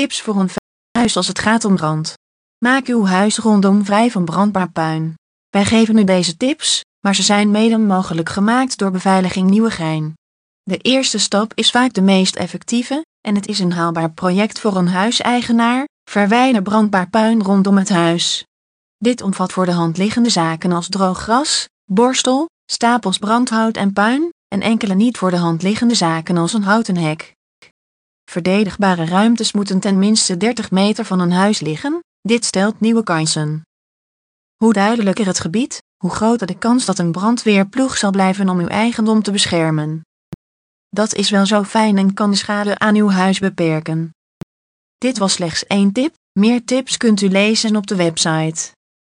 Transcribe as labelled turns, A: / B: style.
A: Tips voor een huis als het gaat om brand. Maak uw huis rondom vrij van brandbaar puin. Wij geven u deze tips, maar ze zijn mede mogelijk gemaakt door Beveiliging Nieuwegein. De eerste stap is vaak de meest effectieve, en het is een haalbaar project voor een huiseigenaar. Verwijder brandbaar puin rondom het huis. Dit omvat voor de hand liggende zaken als droog gras, borstel, stapels brandhout en puin, en enkele niet voor de hand liggende zaken als een houten hek. Verdedigbare ruimtes moeten ten minste 30 meter van een huis liggen, dit stelt nieuwe kansen. Hoe duidelijker het gebied, hoe groter de kans dat een brandweerploeg zal blijven om uw eigendom te beschermen. Dat is wel zo fijn en kan de schade aan uw huis beperken. Dit was slechts één tip, meer tips kunt u lezen op de website.